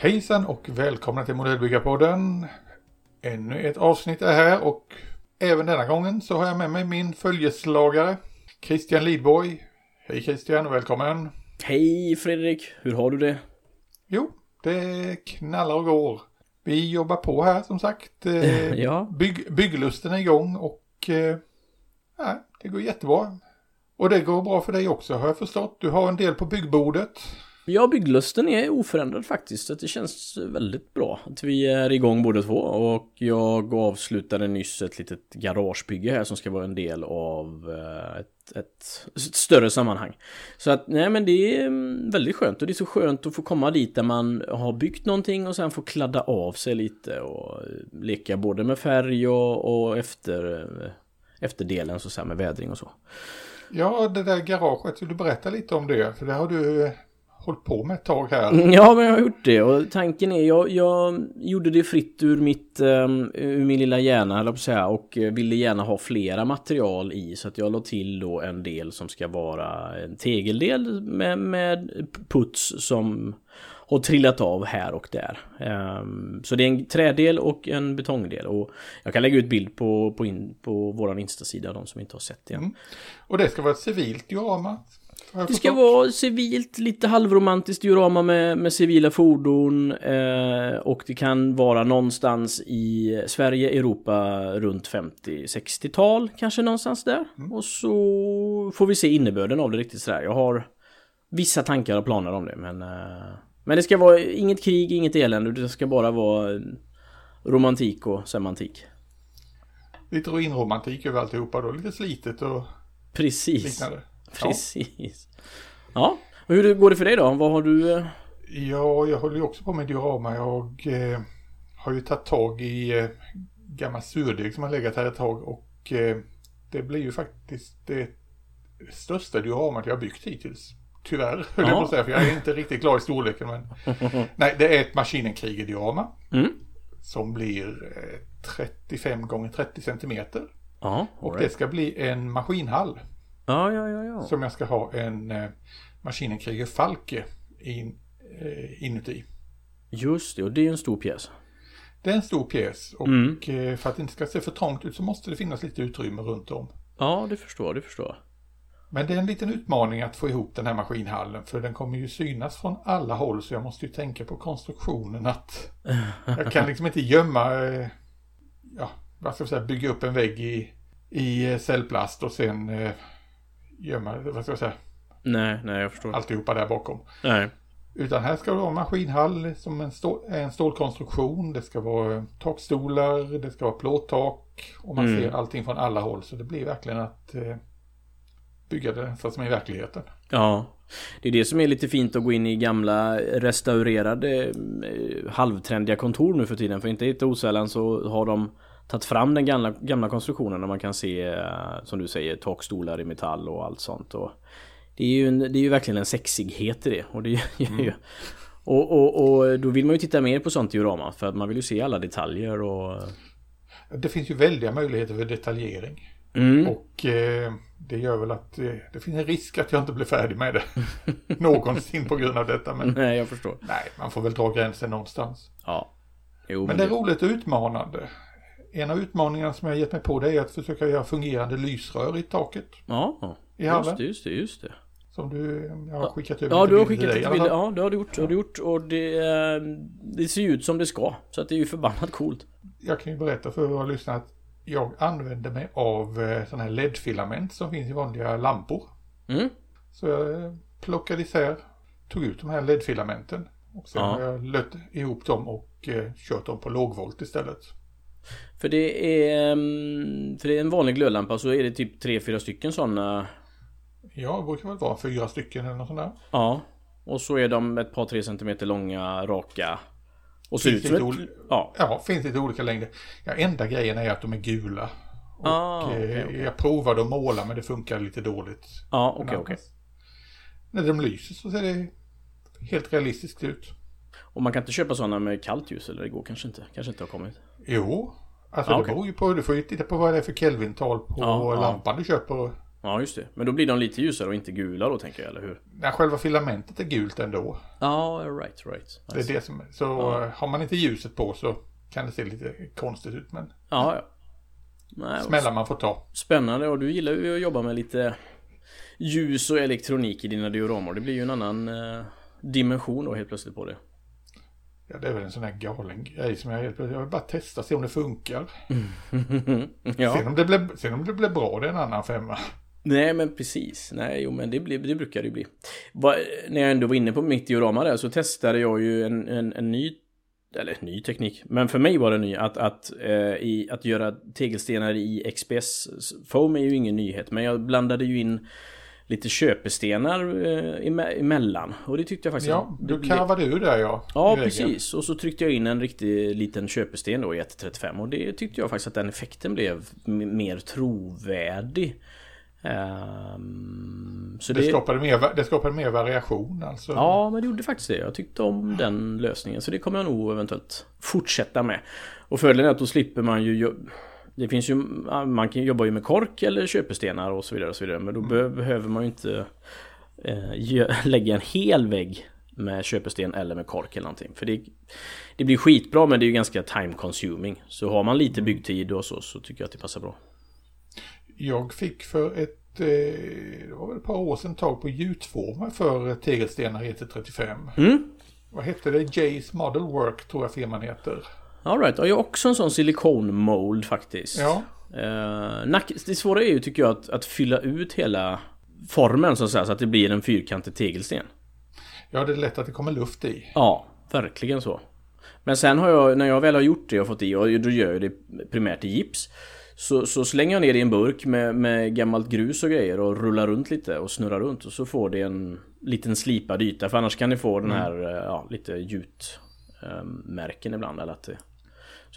Hejsan och välkomna till Modellbyggarpodden. Ännu ett avsnitt är här och även denna gången så har jag med mig min följeslagare Christian Lidborg. Hej Christian och välkommen. Hej Fredrik, hur har du det? Jo, det knallar och går. Vi jobbar på här som sagt. Eh, ja. Bygg, bygglusten är igång och eh, ja, det går jättebra. Och det går bra för dig också har jag förstått. Du har en del på byggbordet. Ja, bygglusten är oförändrad faktiskt. Så Det känns väldigt bra att vi är igång båda två. Och jag avslutade nyss ett litet garagebygge här som ska vara en del av eh, ett, ett, ett större sammanhang. Så att, nej men det är mm, väldigt skönt. Och det är så skönt att få komma dit där man har byggt någonting och sen få kladda av sig lite och eh, leka både med färg och, och efter, efterdelen efter delen så, så med vädring och så. Ja, det där garaget, vill du berätta lite om det? För det har du hållit på med ett tag här. Mm, Ja, men jag har gjort det och tanken är, jag, jag gjorde det fritt ur mitt, um, ur min lilla hjärna, jag på säga, och eh, ville gärna ha flera material i, så att jag la till då en del som ska vara en tegeldel med, med puts som har trillat av här och där. Um, så det är en trädel och en betongdel och jag kan lägga ut bild på, på, in, på våran Insta-sida, de som inte har sett det än. Mm. Och det ska vara ett civilt diorama. Det ska vara civilt, lite halvromantiskt diorama med, med civila fordon eh, och det kan vara någonstans i Sverige, Europa runt 50-60-tal, kanske någonstans där. Och så får vi se innebörden av det riktigt sådär. Jag har vissa tankar och planer om det, men eh, men det ska vara inget krig, inget elände, det ska bara vara romantik och semantik. Lite ruinromantik över alltihopa då. Lite slitet och Precis. liknande. Precis. Ja, och hur går det för dig då? Vad har du? eh, Ja, jag håller ju också på med diorama. Jag eh, har ju tagit tag i eh, gammal surdeg som har legat här ett tag och eh, det blir ju faktiskt det största dioramat jag har byggt hittills. Tyvärr, höll jag Ja. på att säga, för jag är inte riktigt glad i storleken. Men... Nej, det är ett Maskinenkriger-diorama Mm. som blir eh, 35 gånger 30 centimeter. Ja, Och all det right. ska bli en maskinhall Ja, ja, ja, ja. som jag ska ha en eh, Maskinenkriger Falke in, eh, inuti. Just det, och det är en stor pjäs. Det är en stor pjäs och Mm. eh, för att det inte ska se för trångt ut så måste det finnas lite utrymme runt om. Ja, det förstår det förstår. Men det är en liten utmaning att få ihop den här maskinhallen för den kommer ju synas från alla håll så jag måste ju tänka på konstruktionen att jag kan liksom inte gömma, eh, ja, vad ska jag säga, bygga upp en vägg i, i eh, cellplast och sen gömma, vad ska jag säga, Nej, nej, jag förstår. alltihopa där bakom. Nej. Utan här ska det vara maskinhall som en, stål, en stålkonstruktion. Det ska vara takstolar, det ska vara plåttak och man Mm. ser allting från alla håll. Så det blir verkligen att eh, bygga det så som i verkligheten. Ja. Det är det som är lite fint att gå in i gamla restaurerade eh, halvtrendiga kontor nu för tiden. För inte helt osällan så har de tagit fram den gamla, gamla konstruktionen och man kan se, eh, som du säger, takstolar i metall och allt sånt. Och det, är ju en, det är ju verkligen en sexighet i det. Och, det ju, och, och, och då vill man ju titta mer på sånt diorama för att man vill ju se alla detaljer och... Det finns ju väldiga möjligheter för detaljering. Mm. Och eh, det gör väl att eh, det finns en risk att jag inte blir färdig med det någonsin på grund av detta. Men Nej, jag förstår. nej, man får väl dra gränsen någonstans. Ja. Jo, Men det är roligt och utmanande. En av utmaningarna som jag har gett mig på det är att försöka göra fungerande lysrör i taket. Ja, I just det, just det, just det. Som du, jag har skickat över Ja, du har skickat lite bilder. Ja, det har du gjort. Det har du gjort. Och det, eh, det ser ju ut som det ska. Så att det är ju förbannat coolt. Jag kan ju berätta för våra lyssnare att jag använder mig av eh, sådana här LED-filament som finns i vanliga lampor. Mm. Så jag eh, plockade isär, tog ut de här LED-filamenten. Och sen Ja. har jag lött ihop dem och kört dem på lågvolt istället. För det är... mm, För det är en vanlig glödlampa så är det typ tre fyra stycken sådana. Ja, det brukar väl vara fyra stycken eller något sånt där. Ja. Och så är de ett par tre centimeter långa, raka. Och ser ut som ett... Ja. Ja, finns lite olika längder. Ja, enda grejen är att de är gula. Och Ah, eh, okej, okej. jag provade att måla men det funkar lite dåligt. Ja, okej, okej. När de lyser så ser det helt realistiskt ut. Och man kan inte köpa sådana med kallt ljus eller det går kanske inte. Kanske inte har kommit. Jo, alltså Ja, det beror ju på, du får ju titta på vad det är för Kelvin-tal på ja. lampan du köper. Ja just det. Men då blir de lite ljusare och inte gula då tänker jag, eller hur? När själva filamentet är gult ändå. Ja, right, right. Det är det som, så har man inte ljuset på så kan det se lite konstigt ut. Men Ja, ja. Nej, smällar man får ta. Spännande och du gillar ju att jobba med lite ljus och elektronik i dina dioramor. Det blir ju en annan eh, dimension då helt plötsligt på det. Ja, det är väl en sån här galen grej som jag helt jag vill bara testa, se om det funkar. ja. Sen, om det blir, sen om det blir bra, det är en annan femma. Nej men precis. Nej jo men det, blir, det brukar det ju bli. Va, när jag ändå var inne på mitt diorama där så testade jag ju en, en, en ny eller ny teknik, men för mig var det ny att, att, eh, i, att göra tegelstenar i XPS foam är ju ingen nyhet, men jag blandade ju in lite köpestenar eh, eme- emellan och det tyckte jag faktiskt Ja, du karvade ur där ja. Ja, precis. Och så tryckte jag in en riktig liten köpesten då i 1.35 och det tyckte jag faktiskt att den effekten blev mer trovärdig. Ehm, så Det, det, skapade mer, det skapade mer variation alltså. Ja, men det gjorde faktiskt det. Jag tyckte om den lösningen. Så det kommer jag nog eventuellt fortsätta med. Och fördelen är att då slipper man ju... Det finns ju... Man kan jobba ju med kork eller köpestenar och så vidare. Och så vidare men då be- behöver man ju inte eh, lägga en hel vägg med köpesten eller med kork eller någonting. För det, det blir skitbra men det är ju ganska time consuming. Så har man lite byggtid och så, så tycker jag att det passar bra. Jag fick för ett, eh, det var väl ett par år sedan tag på gjutformar för tegelstenar i 135. Mm. Vad hette det? Jays Model Work tror jag firman heter. Alright, jag har också en sån silikonmold faktiskt. Ja, Eh, det svåra är ju tycker jag att, att fylla ut hela formen så att säga så att det blir en fyrkantig tegelsten. ja det är lätt att det kommer luft i. Ja, verkligen så. Men sen har jag, när jag väl har gjort det och fått i, och då gör jag det primärt i gips. Så, så slänger jag ner det i en burk med, med gammalt grus och grejer och rullar runt lite och snurrar runt och så får det en liten slipad yta för annars kan ni få den här eh, ja, lite gjutmärken ibland eller att det,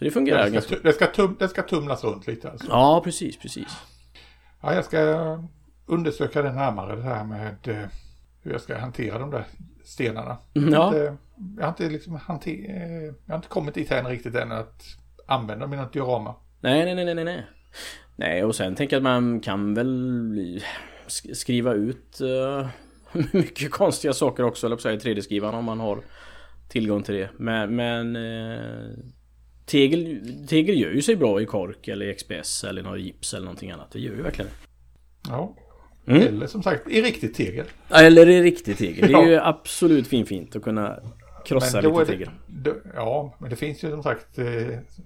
Så det fungerar Det ska, ganska det, ska tum, det ska tumlas runt lite alltså. Ja, precis, precis. Ja, jag ska undersöka det närmare det här med eh, hur jag ska hantera de där stenarna. Ja. Inte, jag, har inte liksom hanter, eh, jag har inte kommit dit än riktigt än att använda mina diorama. Nej, nej, nej, nej, nej. Nej, och sen tänker jag att man kan väl sk- skriva ut uh, mycket konstiga saker också, eller på att säga, i 3D-skrivaren om man har tillgång till det. Men, men eh, tegel, tegel gör ju sig bra i kork eller i XPS eller något gips eller någonting annat. Det gör ju verkligen. Ja. Mm. Eller som sagt i riktigt tegel. Eller i riktig tegel. Det är Ja. ju absolut fin fint att kunna krossa lite det, tegel. då, ja, men det finns ju som sagt eh,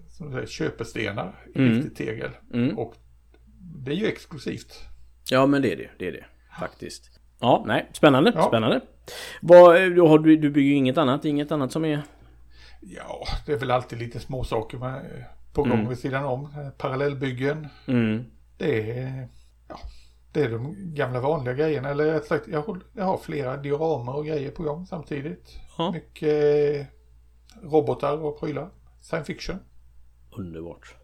som säger, köpestenar i Mm. riktigt tegel. Mm. Och det är ju exklusivt. Ja men det är det, det är det. Faktiskt. Ja, nej, spännande, Ja. spännande. Vad, har du, du bygger ju inget annat, inget annat som är... Ja, det är väl alltid lite små saker med, på gång Mm. vid sidan om. Parallellbyggen. Mm. Det är, ja, det är de gamla vanliga grejerna. Eller rätt sagt, jag, håll- jag har flera dioramer och grejer på gång samtidigt. Ja. Mycket eh, robotar och prylar. Science fiction. Underbart.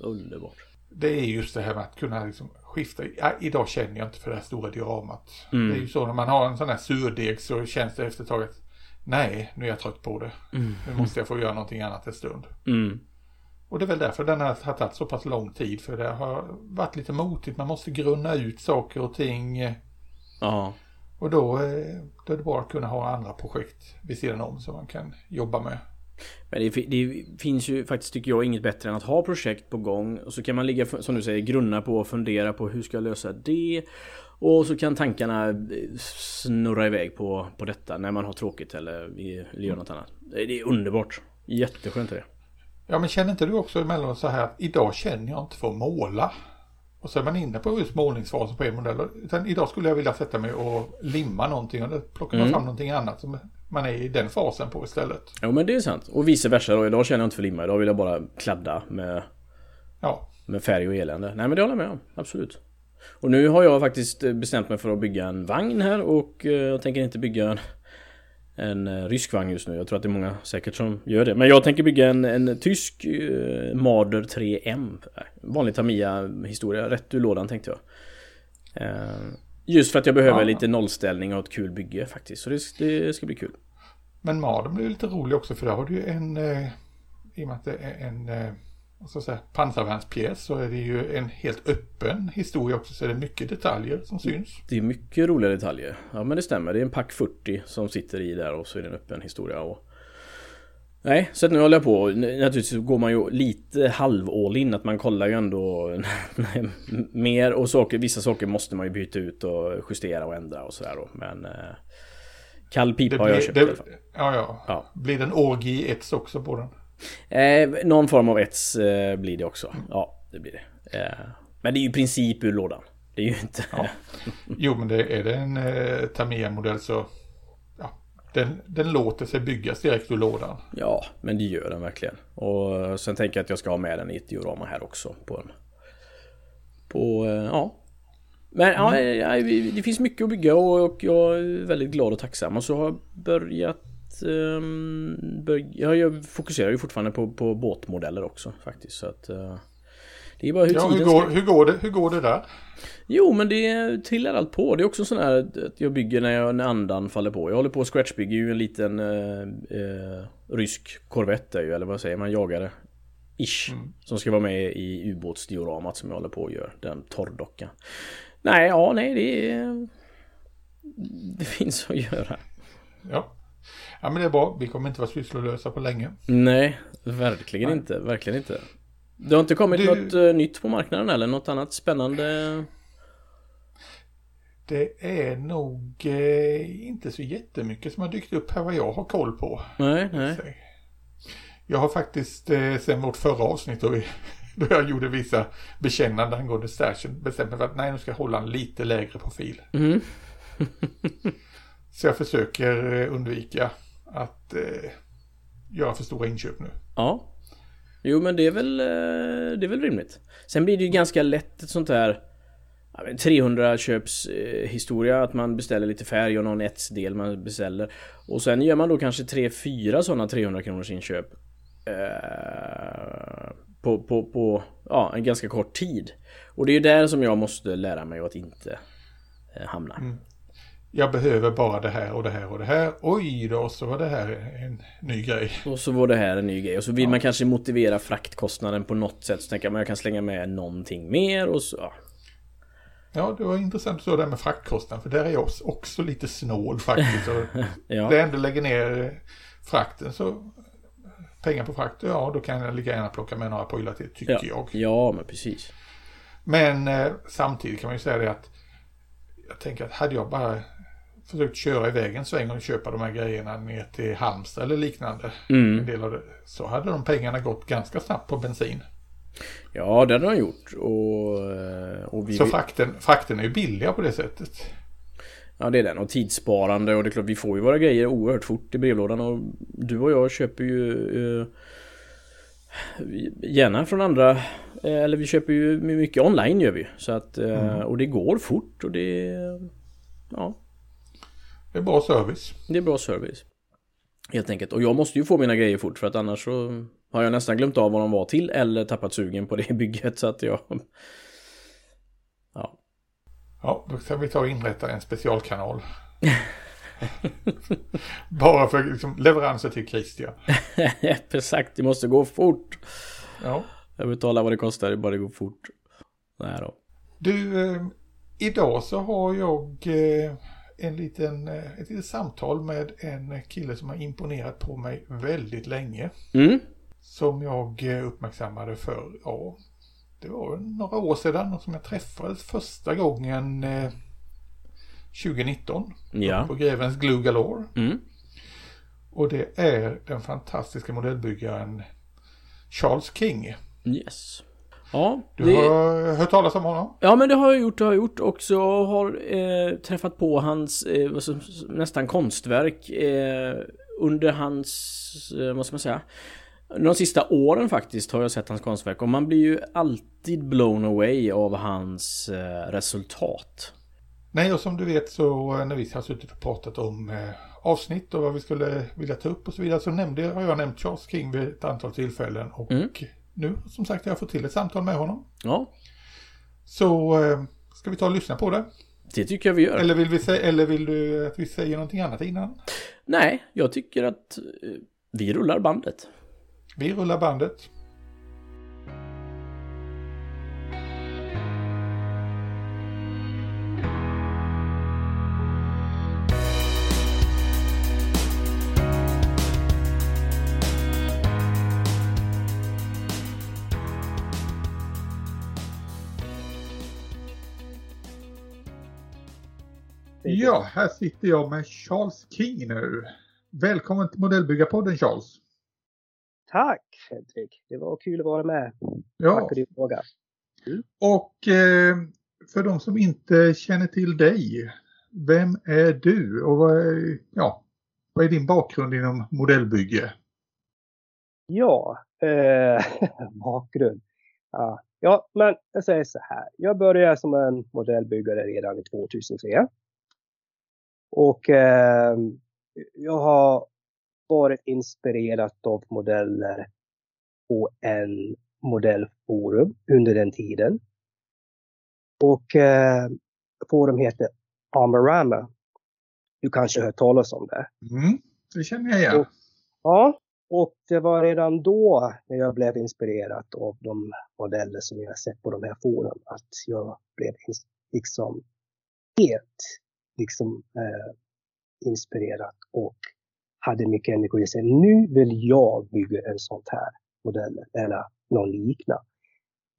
Underbart. Det är just det här med att kunna liksom skifta. Ja, idag känner jag inte för det här stora dioramat. Mm. Det är ju så när man har en sån här surdeg så känns det efter ett tag att nej, nu är jag trött på det. Mm. Nu måste jag få göra någonting annat en stund. Mm. Och det är väl därför den här har tagit så pass lång tid. För det har varit lite motigt. Man måste grunna ut saker och ting. Ja. Och då, eh, då är det bra att kunna ha andra projekt vid sidan om som man kan jobba med. Men det, det finns ju faktiskt, tycker jag, inget bättre än att ha projekt på gång. Och så kan man ligga, som du säger, grunna på och fundera på hur ska jag lösa det. Och så kan tankarna eh, snurra iväg på, på detta när man har tråkigt eller vill göra något annat. Det är underbart. Jätteskönt är det. Ja men känner inte du också emellanåt så här att idag känner jag inte för att måla. Och så är man inne på just målningsfasen på en modell. Utan idag skulle jag vilja sätta mig och limma någonting plockar man Mm. fram någonting annat som man är i den fasen på istället. Ja men det är sant. Och vice versa då. Idag känner jag inte för limma. Idag vill jag bara kladda med, Ja, med färg och elände. Nej men det håller jag med om. Absolut. Och nu har jag faktiskt bestämt mig för att bygga en vagn här och eh, jag tänker inte bygga en, en eh, rysk vagn just nu. Jag tror att det är många säkert som gör det. Men jag tänker bygga en, en tysk eh, Marder 3M. Vanlig Tamiya historia. Rätt ur lådan tänkte jag. Eh, just för att jag behöver Ja. lite nollställning och ett kul bygge faktiskt. Så det, det ska bli kul. Men Maden blir lite rolig också för där har du ju en, eh, i och med att det är en eh, ska jag säga, pansarvärnspjäs så är det ju en helt öppen historia också så är det mycket detaljer som syns. Det är mycket roliga detaljer. Ja men det stämmer. Det är en pack 40 som sitter i där och så är det en öppen historia. Och... Nej, så att nu håller jag på. Naturligtvis går man ju lite halv all in. Att man kollar ju ändå mer och saker, vissa saker måste man ju byta ut och justera och ändra och sådär då. Men eh, kall pipa har jag köpt det, i alla fall. Ja, ja, ja. Blir det en orgi ets också på den? Eh, någon form av ets eh, blir det också. Ja, det blir det. Eh, men det är ju i princip ur lådan. Det är ju inte... Ja. Jo, men det, är det en eh, Tamiya-modell så... Ja, den, den låter sig byggas direkt ur lådan. Ja, men det gör den verkligen. Och sen tänker jag att jag ska ha med den i ett diorama här också. På en... På... Eh, ja. Men mm. ja, det finns mycket att bygga och jag är väldigt glad och tacksam. Och så har jag börjat um, bör, ja, jag fokuserar ju fortfarande på, på båtmodeller också faktiskt. Så att, uh, det är bara hur ja, hur går, ska... hur, går det, hur går det där? Jo, men det trillar allt på. Det är också sån här att jag bygger när, jag, när andan faller på. Jag håller på att scratchbygga ju en liten uh, uh, rysk korvett ju, eller vad säger man, jagare. Ish. Mm. Som ska vara med i ubåtsdioramat som jag håller på att göra. Den torrdockan. Nej, ja, nej, det är... Det finns att göra. Ja. Ja men det är bra. Vi kommer inte vara sysslolösa på länge. Nej, verkligen Nej. inte. Verkligen inte. Det har inte kommit du... något uh, nytt på marknaden eller något annat spännande? Det är nog eh, inte så jättemycket som har dykt upp här vad jag har koll på. Nej, nej. Jag har faktiskt eh, sen vårt förra avsnitt då, vi, då jag gjorde vissa bekännande angående stashen bestämt mig för att nej nu ska jag hålla en lite lägre profil. Mm. så jag försöker eh, undvika att eh, göra för stora inköp nu. Ja. Jo men det är väl, eh, det är väl rimligt. Sen blir det ju ganska lätt ett sånt här 300 köps eh, historia att man beställer lite färg och någon etsdel man beställer. Och sen gör man då kanske 3-4 sådana 300 kronors inköp. Eh, på, på, på ja, en ganska kort tid. Och det är ju där som jag måste lära mig att inte eh, hamna. Mm jag behöver bara det här och det här och det här. Oj då, så var det här en ny grej. Och så var det här en ny grej. Och så vill ja. man kanske motivera fraktkostnaden på något sätt. Så tänker man jag kan slänga med någonting mer och så. Ja, ja det var intressant så det med fraktkostnaden. För där är jag också lite snål faktiskt. ja. Det ändå lägger ner frakten så pengar på frakt, ja då kan jag lika gärna plocka med några prylar till tycker ja. jag. Ja, men precis. Men eh, samtidigt kan man ju säga det att jag tänker att hade jag bara försökt köra iväg en sväng och köpa de här grejerna ner till Halmstad eller liknande. Mm. En del av det, så hade de pengarna gått ganska snabbt på bensin. Ja, det hade de gjort. Och, eh, och vi... Så frakten, frakten är ju billiga på det sättet. Ja, det är den. Och tidssparande. Och det är klart, vi får ju våra grejer oerhört fort i brevlådan. Och du och jag köper ju eh, gärna från andra. Eh, eller vi köper ju mycket online gör vi. Så att, eh, mm. Och det går fort och det... Ja. Det är bra service. Det är bra service. Helt enkelt. Och jag måste ju få mina grejer fort för att annars så har jag nästan glömt av vad de var till eller tappat sugen på det bygget så att jag... Ja. Ja, då ska vi ta och inrätta en specialkanal. Bara för liksom, leveranser till Christian. Exakt, det måste gå fort. Ja. Jag betalar vad det kostar, det bara det går fort. Nej då. Du, eh, idag så har jag eh, en liten, eh, ett litet samtal med en kille som har imponerat på mig väldigt länge. Mm. Som jag eh, uppmärksammade för, ja, det var några år sedan som jag träffades första gången eh, 2019. Ja. På Grevens Glue Galore. Mm. Och det är den fantastiska modellbyggaren Charles King. Yes. Ja, du det... har hört talas om honom? Ja, men det har jag gjort. Det har jag gjort. Och så har eh, träffat på hans eh, nästan konstverk eh, under hans, eh, vad ska man säga? De sista åren faktiskt har jag sett hans konstverk och man blir ju alltid blown away av hans eh, resultat. Nej, och som du vet så eh, när vi har suttit och pratat om eh, avsnitt och vad vi skulle vilja ta upp och så vidare så nämnde, har jag nämnt Charles King vid ett antal tillfällen och mm. Nu som sagt jag har fått till ett samtal med honom. Ja. Så eh, ska vi ta och lyssna på det. Det tycker jag vi gör. Eller vill, vi säga, eller vill du att vi säger någonting annat innan? Nej, jag tycker att eh, vi rullar bandet. Vi rullar bandet. Ja, här sitter jag med Charles King nu. Välkommen till Modellbyggarpodden Charles. Tack Fredrik, det var kul att vara med. Ja. Tack för din fråga. Och eh, för de som inte känner till dig, vem är du och vad är, ja, vad är din bakgrund inom modellbygge? Ja, eh, bakgrund. Ja, ja, men jag säger så här. Jag började som en modellbyggare redan i 2003. Och eh, jag har varit inspirerad av modeller på en modellforum under den tiden. Och eh, forum heter Armorama. Du kanske har hört talas om det? Mm, det känner jag igen. Och, ja, och det var redan då när jag blev inspirerad av de modeller som jag sett på de här forum att jag blev liksom helt liksom eh, inspirerat och hade mycket energi. Jag sa, nu vill jag bygga en sån här modell eller någon liknande.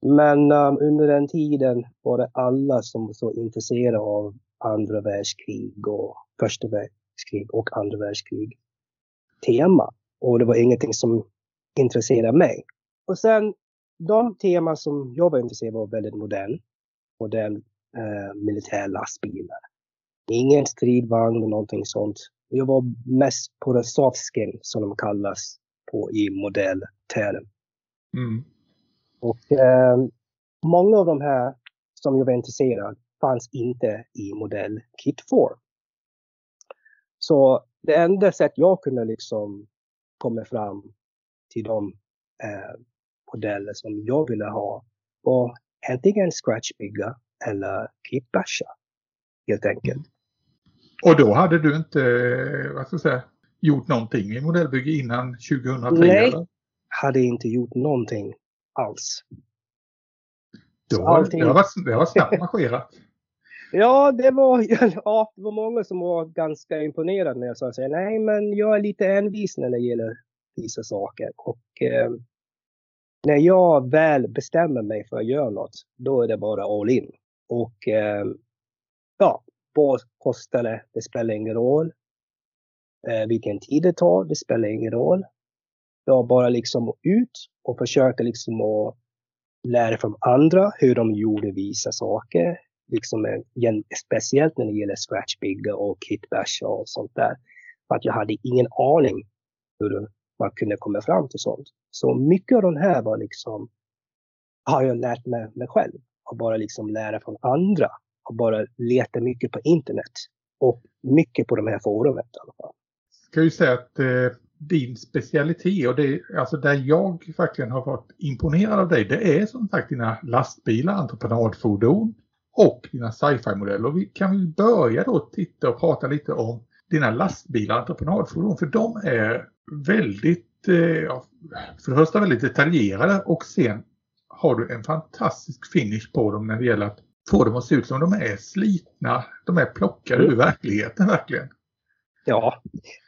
Men um, under den tiden var det alla som var så intresserade av andra världskrig och första världskrig och andra världskrig tema. Och det var ingenting som intresserade mig. Och sen de teman som jag var intresserad av var väldigt modern. Modern eh, militär lastbilar. Ingen stridvagn eller någonting sånt. Jag var mest på det soft skin som de kallas på i modellterm. Mm. Och eh, många av de här som jag var intresserad fanns inte i modell kit 4. Så det enda sätt jag kunde liksom komma fram till de eh, modeller som jag ville ha var antingen scratchbygga eller kitbasha. Helt enkelt. Och då hade du inte, vad ska jag säga, gjort någonting i modellbygge innan 2003? Nej, eller? hade inte gjort någonting alls. Då, allting- det, varit, det varit snabbt marscherat. Ja, det var, ja, det var många som var ganska imponerade när jag sa här, nej men jag är lite envis när det gäller vissa saker. Och eh, när jag väl bestämmer mig för att göra något, då är det bara all in. Och eh, ja, vad kostar det? Det spelar ingen roll. Eh, vilken tid det tar, det spelar ingen roll. Jag bara liksom ut och försöker liksom att lära från andra hur de gjorde vissa saker. Liksom, igen, speciellt när det gäller scratchbygga och kitbash och sånt där. För att jag hade ingen aning hur man kunde komma fram till sånt. Så mycket av det här var liksom, har jag lärt mig, mig själv. Och bara liksom lära från andra. Och bara letar mycket på internet. Och mycket på de här forumet i alla fall. Ska ju säga att eh, din specialitet och det, alltså där jag verkligen har varit imponerad av dig, det är som sagt dina lastbilar, entreprenadfordon och dina sci-fi-modeller. Vi kan vi börja då titta och prata lite om dina lastbilar, entreprenadfordon, för de är väldigt, eh, för det första väldigt detaljerade och sen har du en fantastisk finish på dem när det gäller att få dem att se ut som de är slitna, de är plockade ur verkligheten verkligen. Ja,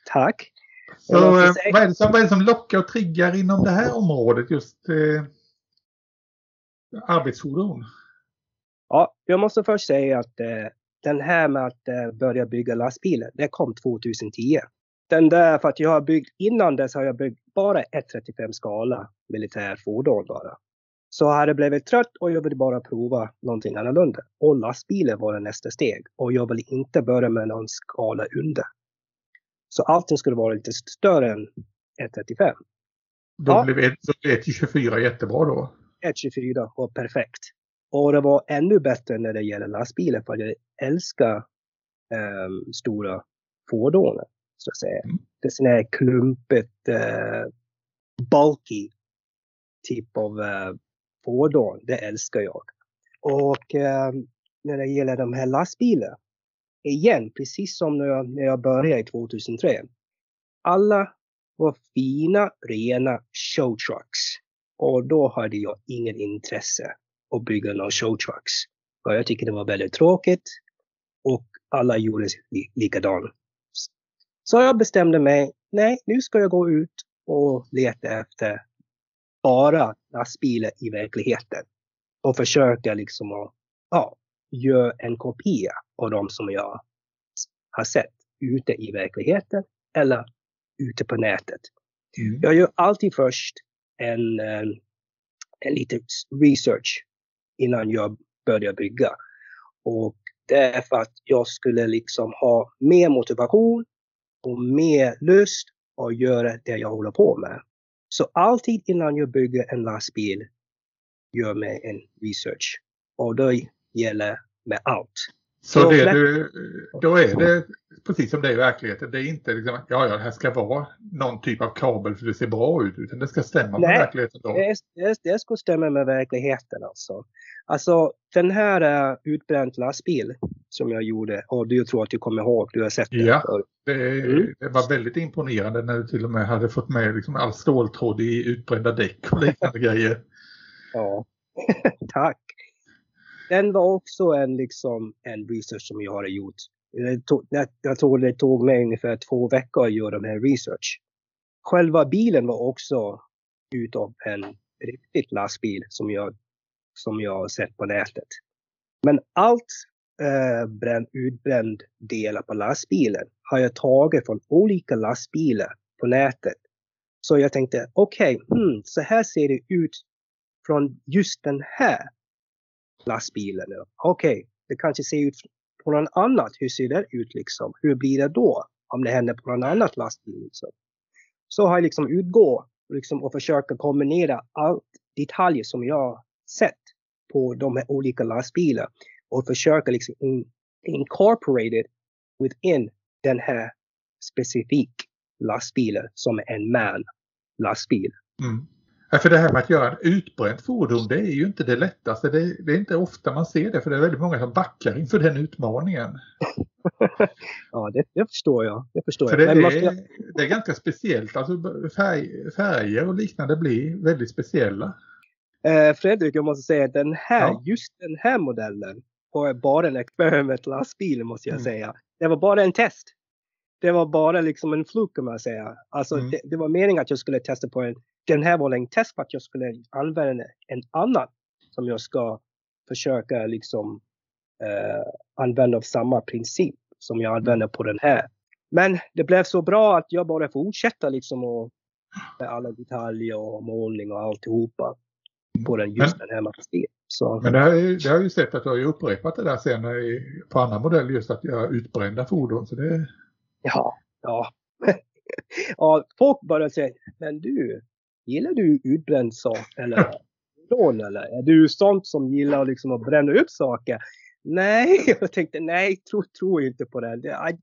tack. Så eh, vad, är det som, vad är det som lockar och triggar inom det här området just eh, arbetsfordon? Ja, jag måste först säga att eh, den här med att eh, börja bygga lastbilar, det kom 2010. Den där, för att jag har byggt, innan dess har jag byggt bara 135 skala militärfordon bara. Så jag hade blivit trött och jag ville bara prova någonting annorlunda. Och lastbilen var nästa steg. Och jag ville inte börja med någon skala under. Så allting skulle vara lite större än 135. Då Ja. blev ett, så blev ett 24 jättebra då. 124 var perfekt. Och det var ännu bättre när det gäller lastbilar för jag älskar ehm, stora fordon. Så att säga. Mm. Det är sån här klumpigt, uh, bulky typ av eh, fordon. Det älskar jag. Och eh, när det gäller de här lastbilarna. Igen, precis som när jag, när jag började 2003. Alla var fina, rena showtrucks. Och då hade jag ingen intresse att bygga några showtrucks. För jag tycker det var väldigt tråkigt. Och alla gjorde likadant. Så jag bestämde mig, nej, nu ska jag gå ut och leta efter bara lastbilar i verkligheten. Och försöka liksom att ja, göra en kopia av de som jag har sett ute i verkligheten eller ute på nätet. Mm. Jag gör alltid först en, en, en liten research innan jag börjar bygga. Och det är för att jag skulle liksom ha mer motivation och mer lust att göra det jag håller på med. Så alltid innan jag bygger en lastbil gör mig en research. Och det gäller med allt. Så det du, då är det precis som det är i verkligheten. Det är inte liksom, ja, ja, det här ska vara någon typ av kabel för det ser bra ut. Utan det ska stämma Nej, med verkligheten. Då. Det, det, det ska stämma med verkligheten alltså. Alltså den här uh, utbränt lastbil som jag gjorde. Och du tror att du kommer ihåg, du har sett det. Ja, det, mm. det, var väldigt imponerande när du till och med hade fått med liksom all ståltråd i utbrända däck och liknande grejer. Ja, tack den var också en, liksom, en research som jag har gjort. Jag, tog, jag tror det tog mig ungefär två veckor att göra den här research. Själva bilen var också utav en riktigt lastbil som jag, som jag har sett på nätet. Men allt eh, bränd, utbränd delar på lastbilen har jag tagit från olika lastbilar på nätet. Så jag tänkte, okej, okay, hmm, så här ser det ut från just den här lastbilen. Okej, okay, det kanske ser ut på något annat. Hur ser det ut liksom? Hur blir det då? Om det händer på något annat lastbil. Liksom. Så har jag liksom utgå liksom, och försöka kombinera allt detaljer som jag sett på de här olika lastbilarna och försöka liksom in, incorporate it within den här specifika lastbilen som är en man lastbil. Mm. Ja, för det här med att göra ett utbränt fordon det är ju inte det lättaste. Det, det, är inte ofta man ser det för det är väldigt många som backar inför den utmaningen. ja, det, det, förstår jag. Det, förstår för jag. Det, är, jag... det är ganska speciellt. Alltså färg, färger och liknande blir väldigt speciella. Eh, Fredrik, jag måste säga att den här, ja. just den här modellen var bara en experiment lastbil måste jag mm. säga. Det var bara en test. Det var bara liksom en fluk kan man säga. Alltså mm. det, det, var meningen att jag skulle testa på en den här var en test för att jag skulle använda en annan som jag ska försöka liksom eh, använda av samma princip som jag använder på den här. Men det blev så bra att jag bara fortsätter liksom och med alla detaljer och målning och alltihopa på den, just men, den här materien. Så. Men det har, det har ju sett att du har ju upprepat det där sen på andra modeller just att göra utbrända fordon. Så det... Ja, ja. ja, folk börjar säga, men du, Gillar du utbränd sak eller lån eller? Är du sånt som gillar liksom att bränna upp saker? Nej, jag tänkte nej, tro, tro inte på det. det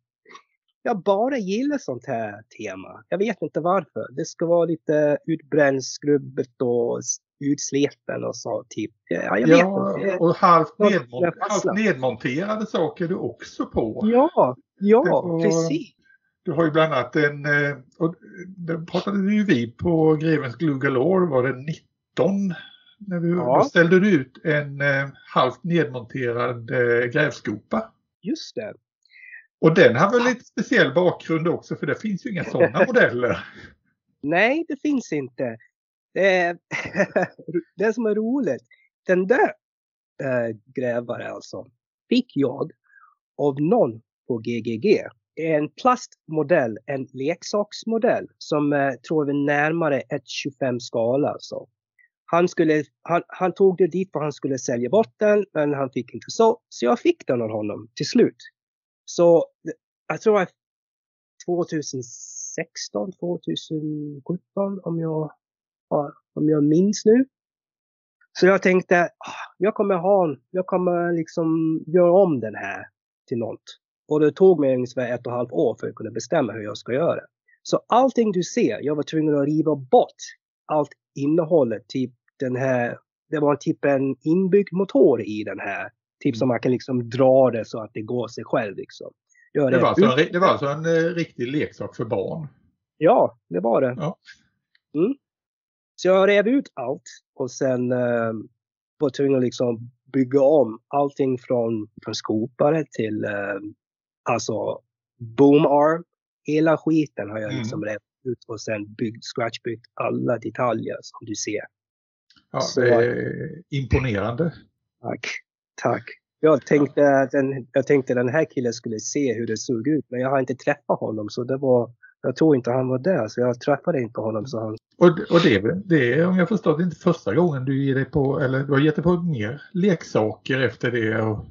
jag bara gillar sånt här tema. Jag vet inte varför. Det ska vara lite utbränd, skrubbet och utsleten och så typ. Ja, jag ja vet inte. och halvt, nedmont halvt nedmonterade saker du också på. Ja, ja, var... precis. Du har ju bland annat en, eh, och det pratade ju vi på Grevens Glue Galore, var det 19? När vi, ja. Då ställde du ut en eh, halvt nedmonterad eh, grävskopa. Just det. Och den har väl lite speciell bakgrund också för det finns ju inga sådana modeller. Nej, det finns inte. Det, det som är roligt, den där eh, äh, grävaren alltså, fick jag av någon på GGG en plastmodell, en leksaksmodell som eh, tror vi närmare ett 25 skala. Alltså. Han, skulle, han, han, tog det dit för han skulle sälja bort den, men han fick inte så. Så jag fick den av honom till slut. Så jag tror att 2016, 2017 om jag, om jag minns nu. Så jag tänkte, ah, jag kommer ha, jag kommer liksom göra om den här till något. Och det tog mig ungefär ett och ett halvt år för att kunna bestämma hur jag ska göra. Så allting du ser, jag var tvungen att riva bort allt innehållet. Typ den här, det var typ en inbyggd motor i den här Typ som man kan liksom dra det så att det går sig själv liksom. Gör Det var, alltså det var alltså en eh, riktig leksak för barn. Ja, det var det. Ja. Mm. Så jag rev ut allt och sen eh, var tvungen att liksom bygga om allting från, från skopare till eh, alltså boom arm. Hela skiten har jag Mm. liksom revt ut och sen byggt, scratchbyggt alla detaljer som du ser. Ja, Så- det är imponerande. Tack, tack. Jag tänkte, att den, jag tänkte den här killen skulle se hur det såg ut men jag har inte träffat honom så det var, jag tror inte han var där så jag träffade inte honom så han Och, och det, det är, om jag förstår det, inte första gången du ger dig på, eller du har gett dig på mer leksaker efter det. Och,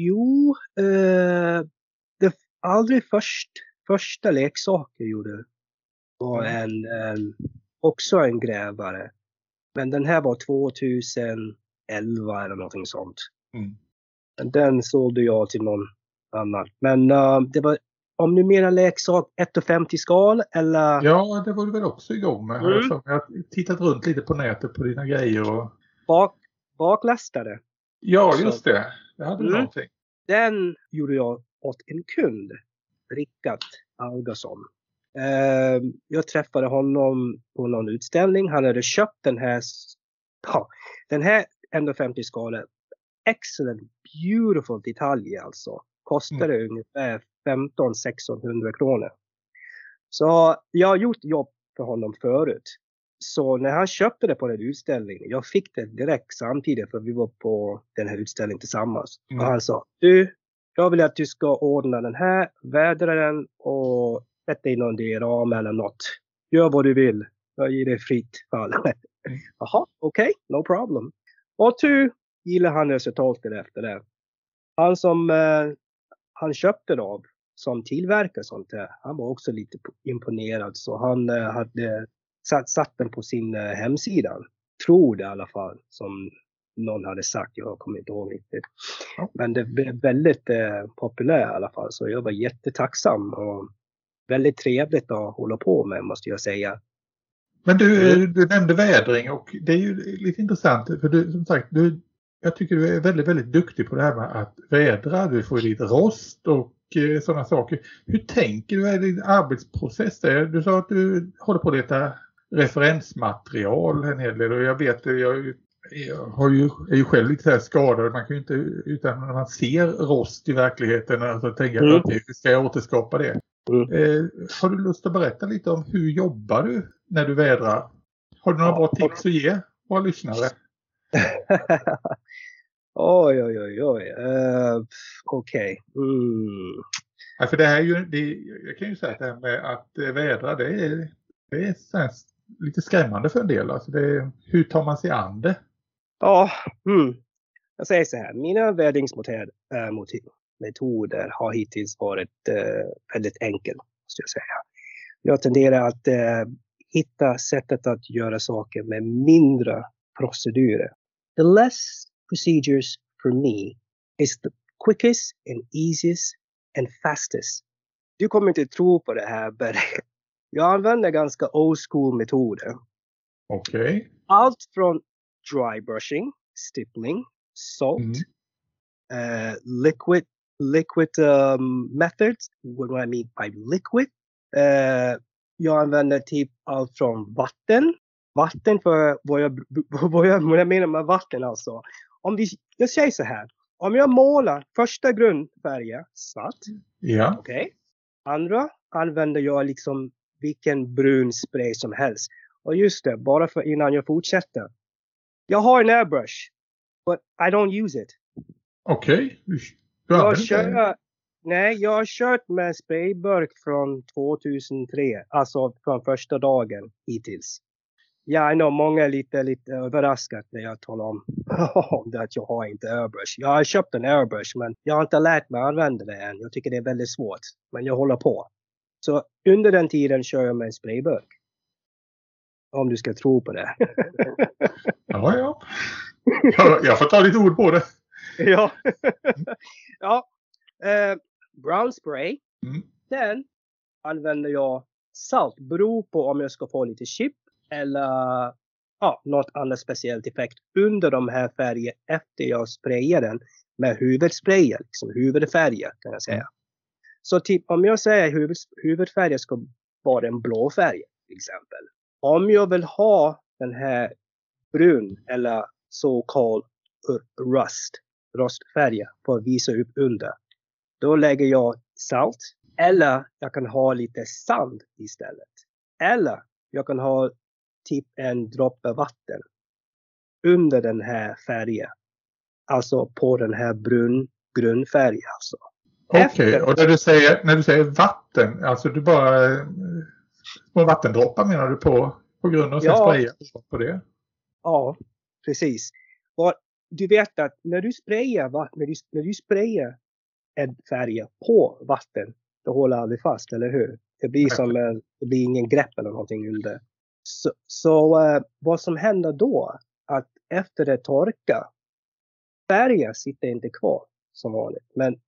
Jo, eh, det aldrig först, första leksaken gjorde var en, en, också en grävare. Men den här var 2011 eller någonting sånt. Mm. Den sålde jag till någon annan. Men eh, det var, om du menar leksak 1,50 skal eller? ja, det var du väl också igång med. Mm. jag har tittat runt lite på nätet på dina grejer. Och, Bak, baklastare. ja, Så- just det. Det hade du Mm. någonting. Den gjorde jag åt en kund, Rickard Algason. Eh, jag träffade honom på någon utställning. Han hade köpt den här, ja, den här 150 skalet. Excellent, beautiful detalj alltså. Kostade ungefär 15-1600 kronor. Så jag har gjort jobb för honom förut. Så när han köpte det på den utställningen, jag fick det direkt samtidigt för vi var på den här utställningen tillsammans. Mm. Och han sa, du, jag vill att du ska ordna den här, vädra den och sätta in någon diagram eller något. Gör vad du vill. Jag ger dig fritt fall. Jaha, okej, no problem. Och tu gillar han resultatet efter det. Han som eh, han köpte det av, som tillverkar sånt här, han var också lite imponerad så han eh, hade satt, satt den på sin eh, hemsida. Tror det i alla fall, som någon hade sagt, jag kommer inte ihåg riktigt. Men det blev väldigt eh, populär i alla fall så jag var jättetacksam och väldigt trevligt att hålla på med måste jag säga. Men du, du nämnde vädring och det är ju lite intressant för du, som sagt, du, jag tycker du är väldigt, väldigt duktig på det här med att vädra. Du får ju lite rost och eh, sådana saker. Hur tänker du? Är din arbetsprocess? Där? Du sa att du håller på att leta referensmaterial en hel del och jag vet, jag, jag har ju, är ju själv lite så här skadad. Man kan ju inte, utan när man ser rost i verkligheten, alltså tänka Mm. att hur ska jag återskapa det? Mm. Eh, har du lust att berätta lite om hur jobbar du när du vädrar? Har du några bra tips att ge våra lyssnare? oj, oj, oj, oj. Uh, Okej. Mm. Ja, för det här är ju, det, jag kan ju säga att det här med att eh, vädra, det är, det är lite skrämmande för en del. Alltså det, hur tar man sig an det? Ja, mm. jag säger så här. Mina vädringsmetoder metoder har hittills varit eh, väldigt enkla, måste jag säga. Jag tenderar att eh, hitta sättet att göra saker med mindre procedurer. The less procedures for me is the quickest and easiest and fastest. Du kommer inte tro på det här, men jag använder ganska old school metoder. Okej. allt från dry brushing, stippling, salt, Mm. uh, liquid liquid um, methods. What do I mean by liquid? Uh, jag använder typ allt från vatten. Vatten för vad jag, vad jag, vad jag menar med vatten alltså. Om vi, jag säger så här. Om jag målar första grundfärgen svart, Ja. Okej. Andra använder jag liksom vilken brun spray som helst. Och just det, bara för innan jag fortsätter. Jag har en airbrush. But I don't use it. Okej. Du Jag kör, nej, jag har kört med sprayburk från 2003. Alltså från första dagen hittills. Ja, know, många är lite, lite överraskade när jag talar om att jag har inte airbrush. Jag har köpt en airbrush men jag har inte lärt mig att använda det än. Jag tycker det är väldigt svårt. Men jag håller på. Så under den tiden kör jag med en sprayburk. Om du ska tro på det. Ja, ja. Jag, jag får ta ditt ord på det. ja. ja. Eh, brown spray. Mm. Sen använder jag salt. Beror på om jag ska få lite chip eller ja, något annat speciellt effekt under de här färgerna efter jag sprayar den med huvudsprayer, liksom huvudfärger kan jag säga. Mm. Så typ om jag säger huvud, huvudfärgen ska vara en blå färg till exempel. Om jag vill ha den här brun eller så kallad rust, rostfärg för att visa upp under. Då lägger jag salt eller jag kan ha lite sand istället. Eller jag kan ha typ en droppe vatten under den här färgen. Alltså på den här brun, grundfärgen alltså. Okej, okay. och när du, säger, när du säger vatten, alltså du bara små vattendroppar menar du på, på grund och sen ja. sprayar på det? Ja, precis. Och du vet att när du sprayar, när du, när du sprayar en färg på vatten, då håller aldrig fast, eller hur? Det blir som det blir ingen grepp eller någonting under. Så, så uh, vad som händer då, att efter det torkar, färgen sitter inte kvar som vanligt. Men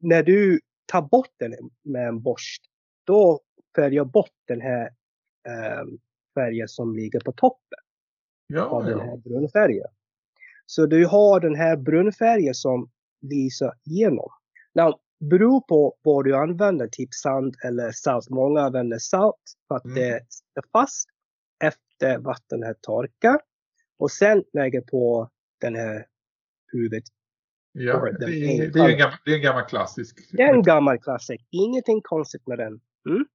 när du tar bort den med en borst, då färgar bort den här uh, färgen som ligger på toppen ja, av den här brunfärgen. Så du har den här brunfärgen som lyser igenom. Now, beror på vad du använder, typ sand eller salt. Många använder salt för att mm. det är fast efter vattnet torkar. Och sen lägger på den här huvudet. Ja, det, är, det, är en gammal, det är en gammal klassisk. Det är en gammal klassik. Ingenting konstigt med den. Mm?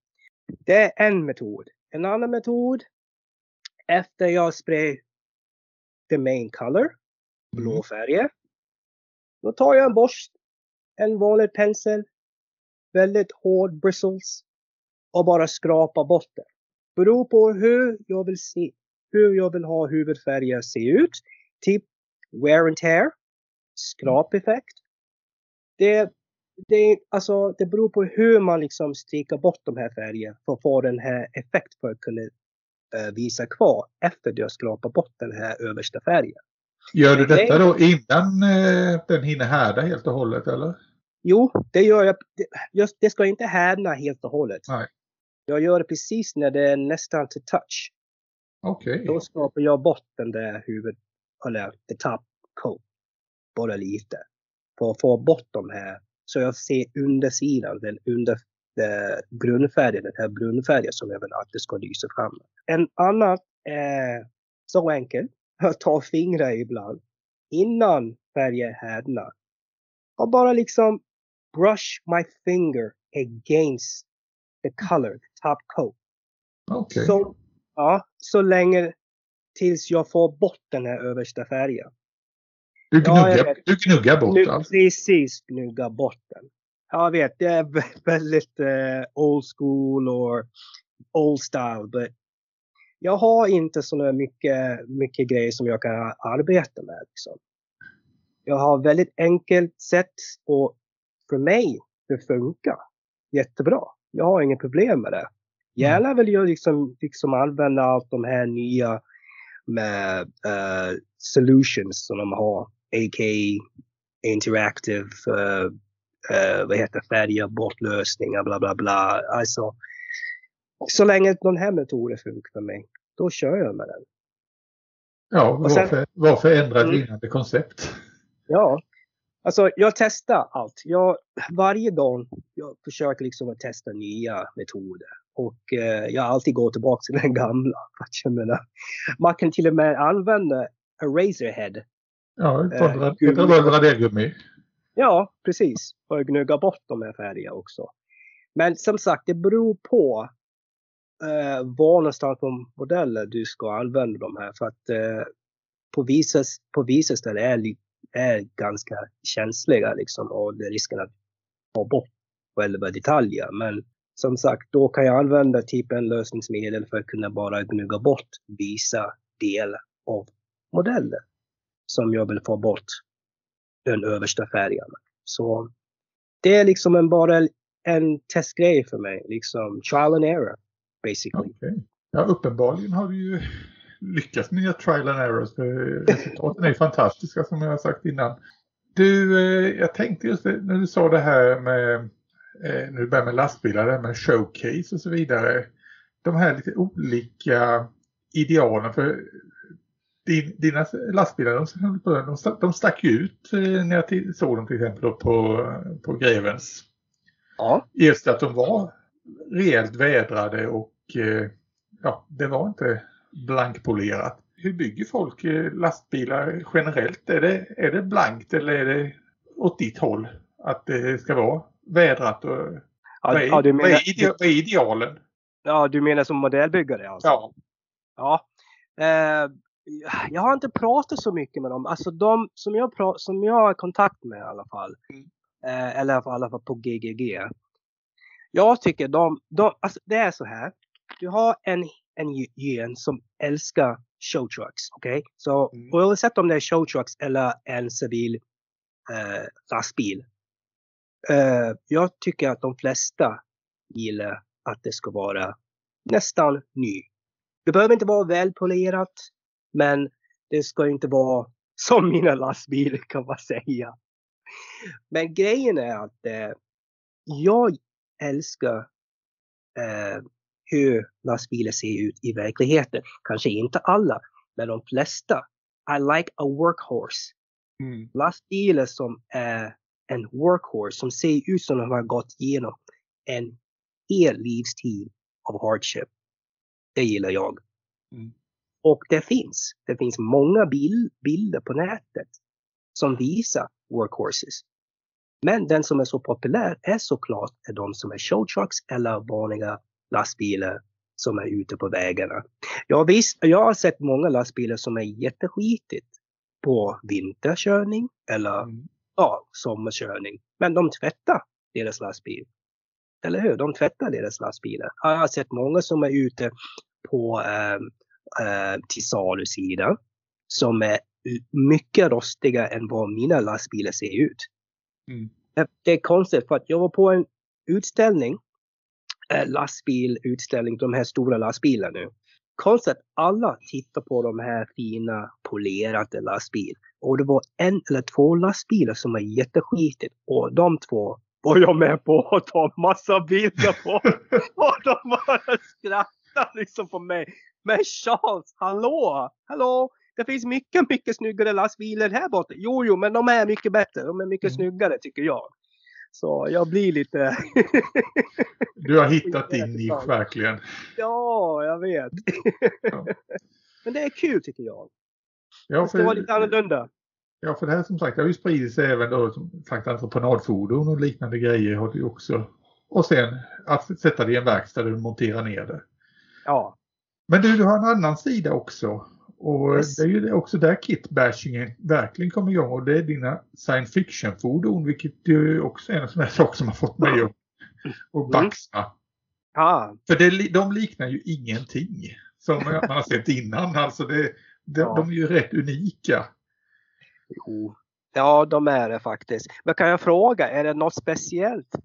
Det är en metod. En annan metod. Efter jag spray the main color, blå mm. färger. Då tar jag en borst en vanlig pensel, väldigt hård bristles och bara skrapa bort det. Beror på hur jag vill se, hur jag vill ha huvudfärger se ut. Typ wear and tear, skrapeffekt. Det, det, alltså, det beror på hur man liksom stryker bort de här färgerna för att få den här effekten för att kunna uh, visa kvar efter du har skrapat bort den här översta färgen. Gör du detta då innan eh, den hinner härda helt och hållet eller? Jo, det gör jag. Just, det ska inte härna helt och hållet. Nej. Jag gör det precis när det är nästan till touch. Okej. Okay. Då skapar jag bort den där huvud, eller the top coat. Bara lite. För att få bort de här. Så jag ser undersidan, den under den grundfärgen, den här brunfärgen som jag vill att det ska lysa fram. En annan är så enkel. Jag tar fingrar ibland innan färgen härdnar. Och bara liksom brush my finger against the color, the top coat. Okay. Så, ja, så länge tills jag får bort den här översta färgen. Du gnuggar, ja, du gnuggar bort den? Precis, gnuggar bort den. Jag vet, det är väldigt uh, old school or old style. But jag har inte så mycket, mycket grejer som jag kan arbeta med. Liksom. Jag har väldigt enkelt sätt och för mig, det funkar jättebra. Jag har inget problem med det. Gärna vill jag liksom, liksom använda allt de här nya med uh, solutions som de har. A.k.a. interactive, uh, uh, vad heter färdiga bortlösningar, bla bla bla. Alltså, så länge den här metoden funkar för mig, då kör jag med den. Ja, varför, varför ändra ett mm. vinnande koncept? Ja, Alltså jag testar allt. Jag, varje gång jag försöker liksom att testa nya metoder. Och eh, jag alltid går tillbaka till den gamla. Jag menar, man kan till och med använda Eraserhead. Ja, ett radergummi. Ja, precis. Att gnugga bort de här färgerna också. Men som sagt, det beror på eh, var någonstans på modellen du ska använda de här. För att eh, på vissa, på vissa ställen är det är ganska känsliga liksom och det är risken att ta bort själva detaljer. Men som sagt, då kan jag använda typ en lösningsmedel för att kunna bara gnugga bort vissa delar av modellen som jag vill få bort den översta färgen. Så det är liksom en, bara en testgrej för mig, liksom trial and error basically. Okay. Ja, uppenbarligen har du ju lyckas med trial and errors. För resultaten är fantastiska som jag har sagt innan. Du, eh, jag tänkte just det, när du sa det här med, eh, nu börjar med lastbilar, med showcase och så vidare. De här lite olika idealen för din, dina lastbilar, de, de, de stack ut eh, när jag såg dem till exempel på, på Grevens. Ja. Just att de var rejält vädrade och ja, det var inte blankpolerat. Hur bygger folk eh, lastbilar generellt? Är det, är det blankt eller är det åt ditt håll? Att det ska vara vädrat och Ja, vad, är, ja, du vad, menar, är ide, vad är idealen? ja, du menar som modellbyggare alltså? Ja. Ja. Eh, jag har inte pratat så mycket med dem. Alltså de som jag, pra- som jag har kontakt med i alla fall. Mm. Eh, eller i alla fall på GGG. Jag tycker de, de alltså det är så här. Du har en, en gen som älskar showtrucks. Okej? Så Mm. oavsett om det är showtrucks eller en civil eh, lastbil. Eh, jag tycker att de flesta gillar att det ska vara nästan ny. Det behöver inte vara välpolerat, men det ska inte vara som mina lastbilar kan man säga. Men grejen är att eh, jag älskar eh, hur lastbilar ser ut i verkligheten. Kanske inte alla, men de flesta. I like a workhorse. Mm. Lastbilar som är en workhorse som ser ut som de har gått igenom en hel livstid av hardship. Det gillar jag. Mm. Och det finns. Det finns många bil, bilder på nätet som visar workhorses. Men den som är så populär är såklart är de som är showtrucks eller vanliga lastbilar som är ute på vägarna. Ja, visst, jag har sett många lastbilar som är jätteskitigt på vinterkörning eller Mm. ja, sommarkörning. Men de tvättar deras lastbil. Eller hur? De tvättar deras lastbilar. Jag har sett många som är ute på eh, eh, till salusidan som är mycket rostiga än vad mina lastbilar ser ut. Mm. Det- är konstigt för att jag var på en utställning, lastbilutställning, de här stora lastbilarna nu. Konstigt att alla tittar på de här fina polerade lastbil. Och det var en eller två lastbilar som var jätteskitigt och de två var jag med på att ta massa bilder på. och de bara skrattade liksom på mig. Men Charles, hallå, hallå, det finns mycket, mycket snyggare lastbilar här borta. Jo, jo, men de är mycket bättre. De är mycket Mm. snyggare tycker jag. Så jag blir lite, Du har hittat din nisch verkligen. ja, jag vet. Ja. men det är kul tycker jag. Ja, Det ska vara lite annorlunda. Ja, för det här som sagt det har ju spridit sig även då som sagt entreprenadfordon och liknande grejer har du också. Och sen att sätta det i en verkstad där du monterar ner det. Ja, Men du, du har en annan sida också. Och Yes. det är ju också där kit-bashingen verkligen kommer igång och det är dina science fiction-fordon vilket ju också är en sån här sak som har fått mig att att baxna. ja, För det, de liknar ju ingenting som man har sett innan. Alltså det, de, Ja. de är ju rätt unika. jo. Ja, de är det faktiskt. Men kan jag fråga, är det något speciellt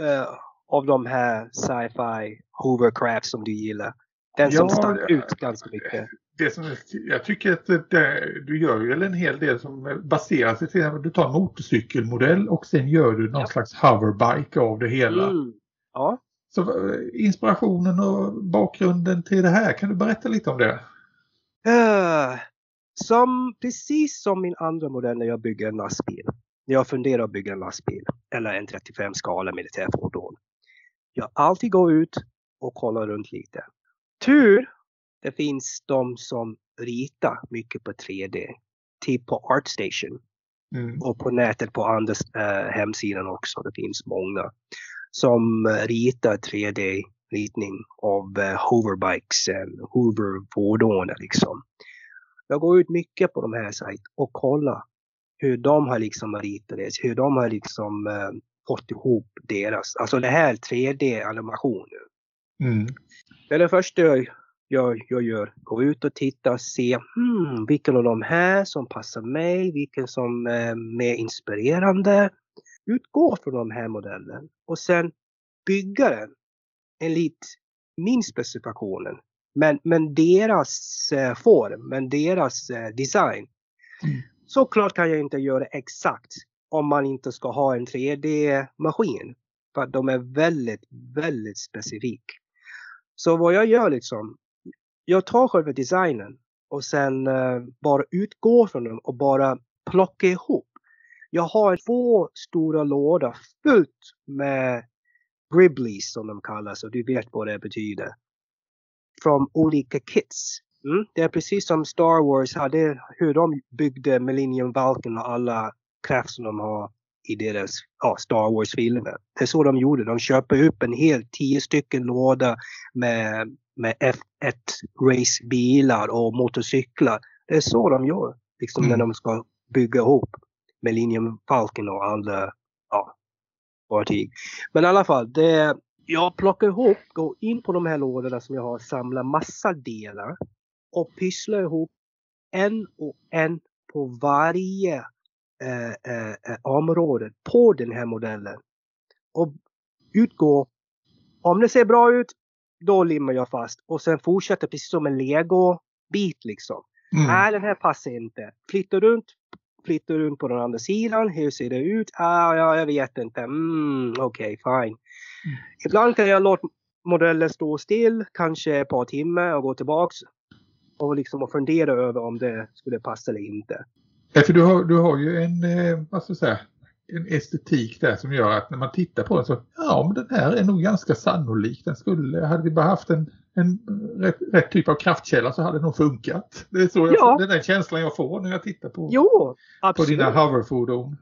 eh, av de här sci-fi hovercraft som du gillar? Den som Ja, stack det- ut ganska mycket. Det som, jag tycker att det, du gör ju en hel del som baserar sig till att du tar en motorcykelmodell och sen gör du någon Ja. slags hoverbike av det hela. Mm. Ja. Så eh, inspirationen och bakgrunden till det här, kan du berätta lite om det? Eh, som, precis som min andra modell när jag bygger en lastbil. När jag funderar att bygga en lastbil eller en 35 skala militärfordon. Jag alltid går ut och kollar runt lite. Tur, det finns de som ritar mycket på 3D. Typ på Artstation Mm. och på nätet på andra eh, hemsidan också. Det finns många som eh, ritar 3D-ritning av eh, hoverbikes, eh, hoverfordon liksom. Jag går ut mycket på de här sajterna och kollar hur de har liksom ritat det, hur de har liksom eh, fått ihop deras, alltså det här 3D-animation nu. Mm. Det är det första jag, jag, jag gör. Gå ut och titta och se hmm, vilken av de här som passar mig, vilken som är mer inspirerande. Utgå från de här modellen och sen bygga den enligt min specifikationen. Men, men deras eh, form, men deras eh, design. Mm. Såklart kan jag inte göra exakt om man inte ska ha en 3D-maskin. För att de är väldigt, väldigt specifika. Så vad jag gör liksom, jag tar själva designen och sen eh, bara utgår från den och bara plocka ihop. Jag har två stora lådor fullt med Gribblies som de kallas och du vet vad det betyder. Från olika kits. Mm? Det är precis som Star Wars hade, hur de byggde Millennium Falcon och alla kraft som de har i deras ja, Star Wars-filmer. Det är så de gjorde. De köper upp en hel tio stycken låda med, med F1 racebilar och motorcyklar. Det är så de gör. Liksom mm. när de ska bygga ihop Millennium Falcon och andra ja, fartyg. Men i alla fall, det, jag plockar ihop, går in på de här lådorna som jag har samlat massa delar och pysslar ihop en och en på varje eh, eh, eh, område på den här modellen. Och utgå, om det ser bra ut, då limmar jag fast och sen fortsätter precis som en lego-bit liksom. Mm. Nej, den här passar inte. Flyttar runt, flyttar runt på den andra sidan. Hur ser det ut? Ah, ja, jag vet inte. Mm, Okej, okay, fine. Mm. Ibland kan jag låta modellen stå still, kanske ett par timmar och gå tillbaks och liksom och fundera över om det skulle passa eller inte. Ja, för du har, du har ju en, eh, vad ska jag säga, en estetik där som gör att när man tittar på den så, ja men den här är nog ganska sannolik. Den skulle, hade vi bara haft en, en rätt, rätt typ av kraftkälla så hade det nog funkat. Det är, så jag, ja. den känslan jag får när jag tittar på, jo, på dina hoverfordon.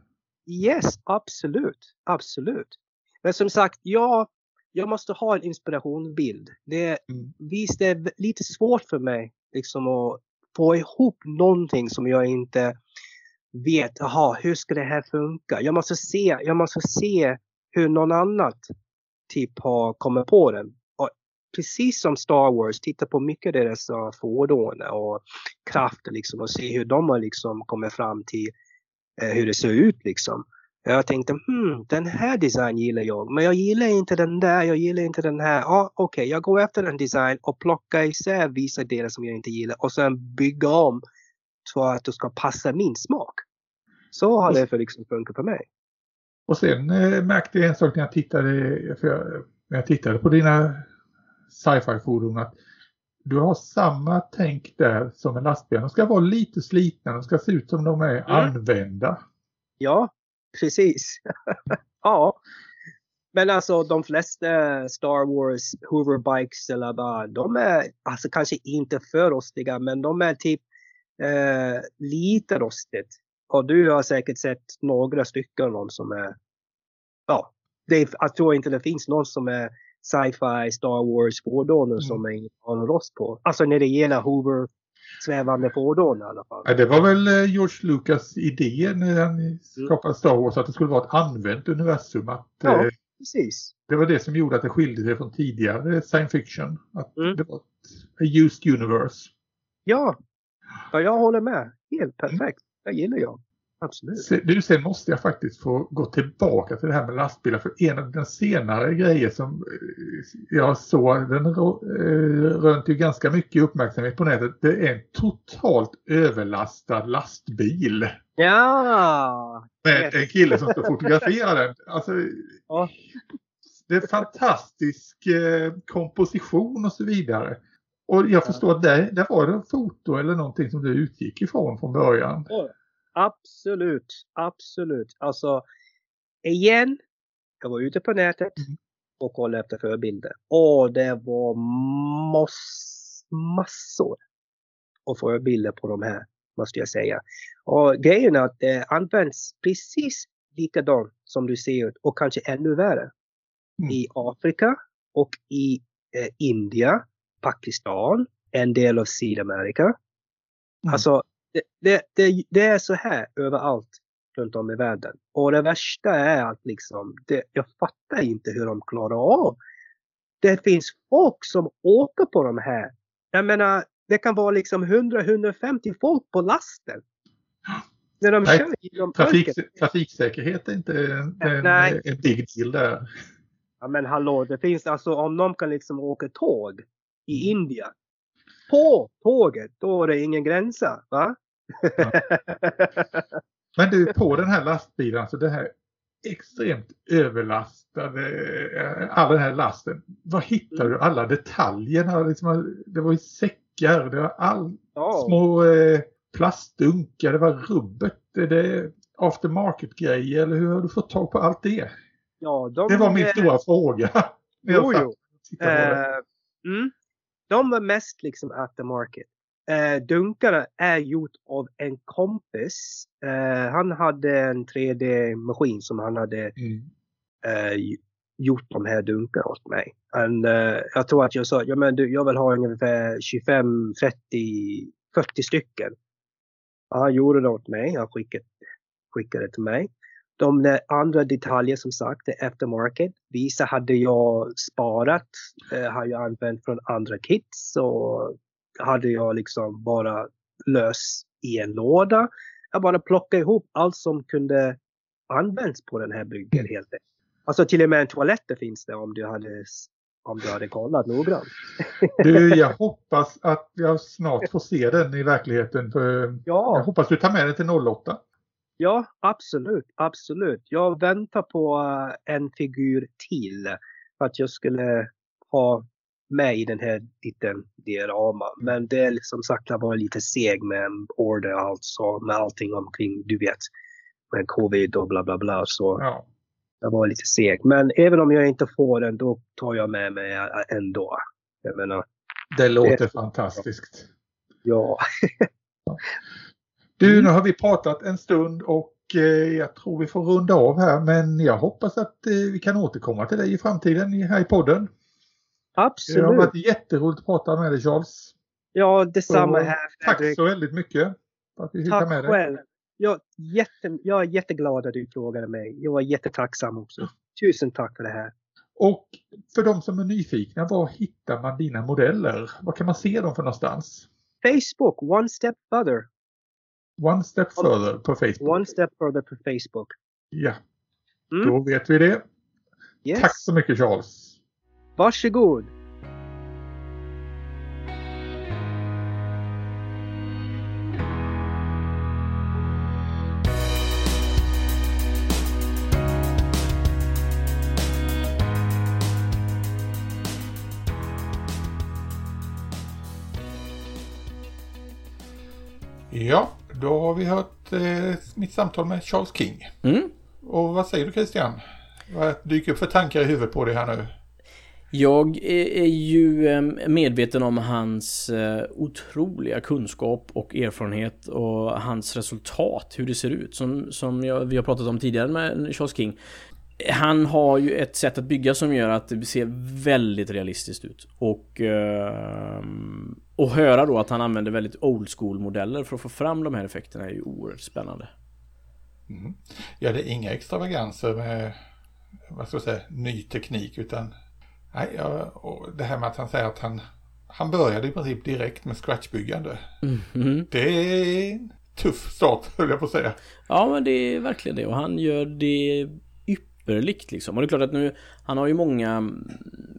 Yes, absolut, absolut. Men som sagt, jag, jag måste ha en inspirationsbild. Det, mm. Visst, det är lite svårt för mig liksom att få ihop någonting som jag inte vet, jaha, hur ska det här funka? Jag måste se, jag måste se hur någon annan typ har kommit på den. Och precis som Star Wars, titta på mycket av deras eh, fordon och krafter liksom och se hur de har liksom kommit fram till eh, hur det ser ut liksom. Jag tänkte, hmm, den här design gillar jag, men jag gillar inte den där, jag gillar inte den här. Ah, Okej, okay, jag går efter en design och plockar isär vissa delar som jag inte gillar och sen bygga om så att det ska passa min smak. Så har det för liksom funkat för mig. Och sen eh, märkte jag en sak när jag tittade, jag, när jag tittade på dina sci-fi fordon att du har samma tänk där som en lastbil. De ska vara lite slitna, de ska se ut som de är mm. använda. Ja, precis. ja. Men alltså de flesta Star Wars hoverbikes eller bara, de är alltså kanske inte för rostiga men de är typ eh, lite rostigt. Och du har säkert sett några stycken dem som är, ja, det, jag tror inte det finns någon som är sci-fi Star Wars fordon mm. som är, har någon rost på. Alltså när det gäller hover svävande fordon i alla fall. Ja, det var väl eh, George Lucas idé när han mm. skapade Star Wars att det skulle vara ett använt universum. Att, ja, eh, precis. Det var det som gjorde att det skilde sig från tidigare science fiction. Att mm. det var ett used universe. Ja. ja, jag håller med. Helt perfekt. Det gillar jag. Absolut. Du, sen måste jag faktiskt få gå tillbaka till det här med lastbilar. För en av de senare grejer som eh, jag såg, den eh, rönt ju ganska mycket uppmärksamhet på nätet. Det är en totalt överlastad lastbil. Ja! Med en kille som ska fotografera den. Alltså, ja. Det är fantastisk eh, komposition och så vidare. Och jag förstår att det, det var det foto eller någonting som du utgick ifrån från början. Ja. Absolut, absolut. Alltså, igen, jag var ute på nätet mm. och kollade efter förebilder. Och det var massor av förebilder på de här, måste jag säga. Och grejen är att det används precis likadant som du ser ut och kanske ännu värre. Mm. I Afrika och i eh, Indien, Pakistan, en del av Sydamerika. Mm. Alltså det, det, det, är så här överallt runt om i världen. Och det värsta är att liksom, det, jag fattar inte hur de klarar av. Det finns folk som åker på de här. Jag menar, det kan vara liksom 100-150 folk på lasten. När de Nej, kör trafik, trafiksäkerhet är inte en, en, en big deal där. Ja men hallå, det finns alltså om någon kan liksom åka tåg i mm. Indien. På tåget, då är det ingen gränser. Va? Men du, på den här lastbilen, alltså det här extremt överlastade, eh, all den här lasten. Var hittar du alla detaljerna? Liksom, det var i säckar, det var all, Ja. Små eh, plastdunkar, det var rubbet. Är det aftermarket-grejer eller hur har du fått tag på allt det? Ja, de, Det var min eh, stora fråga. Jo, jo. Eh, mm. De var mest liksom aftermarket. Eh, dunkarna är gjort av en kompis. Eh, han hade en 3D-maskin som han hade Mm. eh, gjort de här dunkarna åt mig. And, eh, jag tror att jag sa, ja, men du, jag vill ha ungefär 25, 30, 40 stycken. Ja, han gjorde det åt mig. Han skickade, skickade det till mig. De andra detaljer som sagt är aftermarket. Vissa hade jag sparat, eh, har jag använt från andra kits och hade jag liksom bara lös i en låda. Jag bara plockade ihop allt som kunde användas på den här bryggen helt enkelt. Alltså till och med en toalett finns det om du hade, om du hade kollat noggrant. Du, jag hoppas att jag snart får se den i verkligheten. För jag Ja, hoppas du tar med den till 08. ja absolut, absolut. Jag väntar på eh, en figur till för att jag skulle ha med i den här liten diorama. Men det är som sagt var lite seg med order alltså med allting omkring, du vet, med covid och bla bla bla. Så Ja. jag var lite seg. Men även om jag inte får den, då tar jag med mig eh, ändå. Jag menar, Det låter Det- fantastiskt. ja. Du, nu har vi pratat en stund och eh, jag tror vi får runda av här. Men jag hoppas att eh, vi kan återkomma till dig i framtiden här i podden. Det har Absolut. varit jätteroligt att prata med dig Charles. Ja, detsamma Så, här. Tack Fredrik. så väldigt mycket för att vi fick ha Tack med dig. själv. Jag, jätte, jag är jätteglad att du frågade mig. Jag var jättetacksam också. Tusen tack för det här. Och för de som är nyfikna, var hittar man dina modeller? Var kan man se dem för någonstans? Facebook, One Step Further. One step further på Facebook. One Step Further på Facebook. Ja, Mm. då vet vi det. Yes. Tack så mycket Charles. Varsågod. Ja, då har vi hört eh, mitt samtal med Charles King. Mm. Och vad säger du Christian? Vad dyker upp för tankar i huvudet på dig här nu? Jag är ju ehm, medveten om hans eh, otroliga kunskap och erfarenhet och hans resultat, hur det ser ut. Som, som jag, vi har pratat om tidigare med Charles King. Han har ju ett sätt att bygga som gör att det ser väldigt realistiskt ut. Och, ehm, och höra då att han använder väldigt old school modeller för att få fram de här effekterna är ju oerhört spännande. Mm. Ja, det är inga extravaganser med vad ska jag säga, ny teknik utan nej, ja, och det här med att han säger att han, han började i princip direkt med scratchbyggande. Mhm. Det är en tuff start höll jag på att säga. Ja men det är verkligen det och han gör det ypperligt liksom. Och det är klart att nu Han har ju många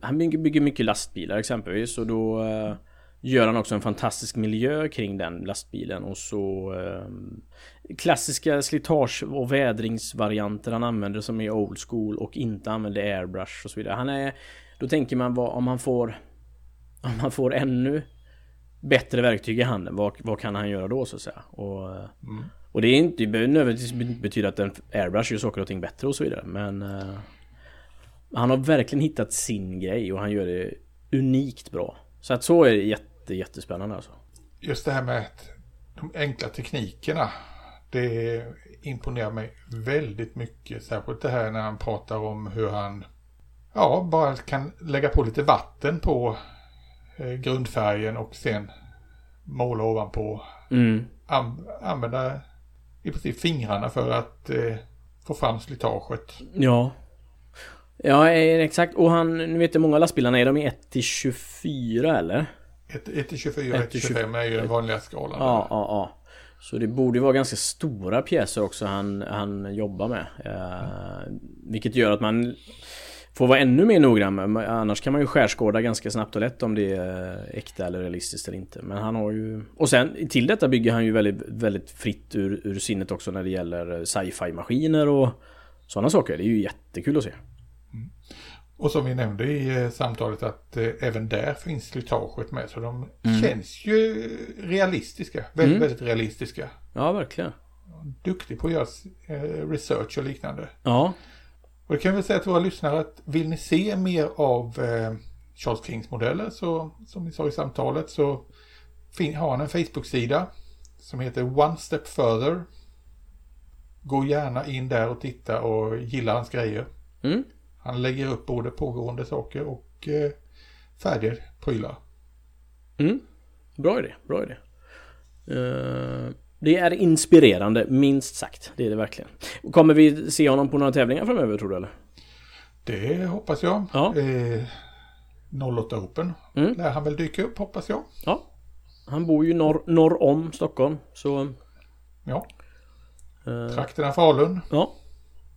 Han bygger, bygger mycket lastbilar exempelvis och då eh, Gör han också en fantastisk miljö kring den lastbilen och så eh, Klassiska slitage och vädringsvarianter han använder som är old school och inte använder airbrush och så vidare. Han är Då tänker man vad om han får Om han får ännu Bättre verktyg i handen, vad, vad kan han göra då så att säga? Och, eh, och det är inte, det nödvändigtvis betyda att en airbrush gör saker och ting bättre och så vidare men eh, Han har verkligen hittat sin grej och han gör det unikt bra. Så att så är det jätte, jättespännande alltså. Just det här med de enkla teknikerna. Det imponerar mig väldigt mycket. Särskilt det här när han pratar om hur han ja, bara kan lägga på lite vatten på eh, grundfärgen och sen måla ovanpå. Mm. An använda i princip fingrarna för att eh, få fram slitaget. Ja. Ja eh, exakt och han, nu vet jag många lastbilarna är de i 1 till 24 eller? 1 till 24, 1 till 1 till 25 är ju den vanliga skalan. Ja, ja, ja. Så det borde vara ganska stora pjäser också han, han jobbar med. Eh, vilket gör att man får vara ännu mer noggrann med. Annars kan man ju skärskåda ganska snabbt och lätt om det är äkta eller realistiskt eller inte. Men han har ju... Och sen till detta bygger han ju väldigt, väldigt fritt ur, ur sinnet också när det gäller sci-fi maskiner och sådana saker. Det är ju jättekul att se. Och som vi nämnde i eh, samtalet att eh, även där finns slitaget med. Så de känns ju realistiska. Väldigt, Mm. väldigt realistiska. Ja, verkligen. Duktig på att göra eh, research och liknande. Ja. Och det kan vi säga till våra lyssnare att vill ni se mer av eh, Charles Kings modeller så som vi sa i samtalet så har han en Facebook-sida som heter One Step Further. Gå gärna in där och titta och gilla hans grejer. Mm. Han lägger upp både pågående saker och eh, färdiga prylar. Mm. Bra idé, bra idé. Eh, det är inspirerande, minst sagt. Det är det verkligen. Kommer vi se honom på några tävlingar framöver tror du eller? Det hoppas jag. Ja. Eh, 08 Open Mm. lär han väl dyka upp hoppas jag. Ja. Han bor ju norr, norr om Stockholm, så... Ja, eh, trakterna Falun. ja.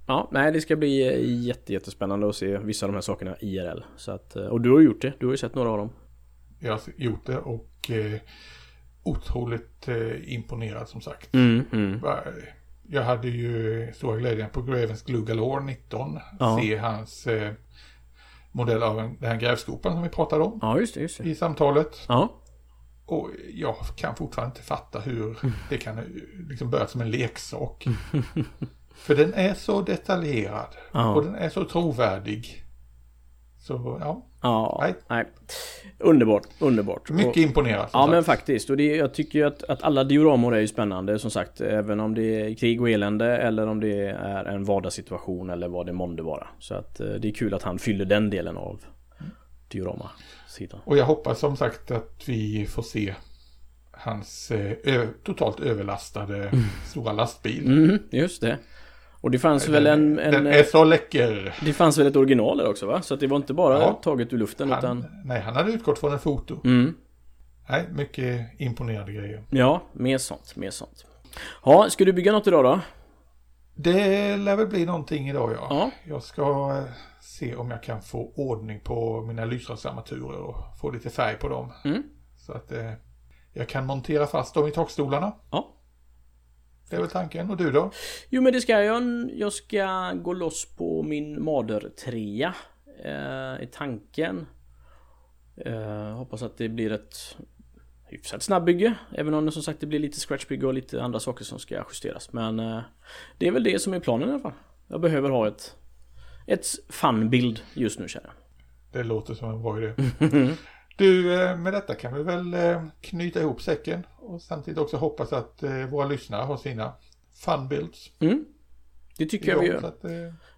Ja, nej det ska bli eh, jätte, jättespännande att se vissa av de här sakerna IRL. Så att, eh, och du har gjort det, du har ju sett några av dem. Jag har gjort det och eh, otroligt eh, imponerad som sagt. Mm, mm. Jag hade ju stora glädjen på Gravens Glue Galore 19 Ja. se hans eh, modell av en, den här grävskopan som vi pratade om Ja, just det, just det. i samtalet. Ja. Och jag kan fortfarande inte fatta hur det kan eh, liksom börja som en leksak. För den är så detaljerad Ja. och den är så trovärdig. Så ja, Ja, Nej. nej. Underbart, underbart. mycket imponerad. Ja sagt. men faktiskt. Och det, jag tycker ju att, att alla dioramor är ju spännande som sagt. Även om det är krig och elände eller om det är en vardagssituation eller vad det månde vara. Så att eh, det är kul att han fyller den delen av diorama-sidan. Och jag hoppas som sagt att vi får se hans eh, totalt överlastade stora lastbil. Mm, just det. Och det fanns väl en... en Den eh, är så läcker. det fanns väl ett original där också va? Så att det var inte bara Ja. taget ur luften utan... Han, nej, han hade utgått från en foto. Mm. Nej, mycket imponerande grejer. Ja, mer sånt, mer sånt. Ja, ska du bygga något idag då? Det lär väl bli någonting idag ja. Ja. Jag ska eh, se om jag kan få ordning på mina lysrörsarmaturer och få lite färg på dem. Mm. Så att eh, jag kan montera fast dem i takstolarna. Ja. Det är väl tanken. Och du då? Jo men det ska jag. Jag ska gå loss på min Mader 3 eh, i tanken. Eh, hoppas att det blir ett hyfsat snabbbygge. Även om det som sagt det blir lite scratchbygge och lite andra saker som ska justeras. Men eh, det är väl det som är planen i alla fall. Jag behöver ha ett ett fun-bild just nu känner jag. Det låter som en bra idé. Du, eh, med detta kan vi väl eh, knyta ihop säcken och samtidigt också hoppas att eh, våra lyssnare har sina fun builds. Mm. Det tycker jag vi gör. att,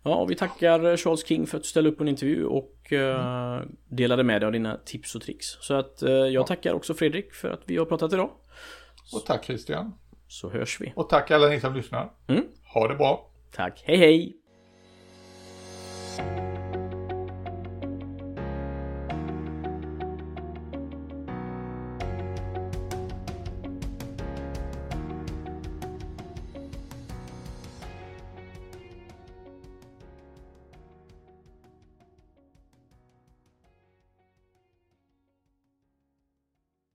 Ja, och vi tackar Charles King för att du ställde upp på en intervju och eh, delade med dig av dina tips och tricks. Så att jag tackar också Fredrik för att vi har pratat idag. Och tack Christian. Så hörs vi. Och tack alla ni som lyssnar. Mm. Ha det bra. Tack, hej hej!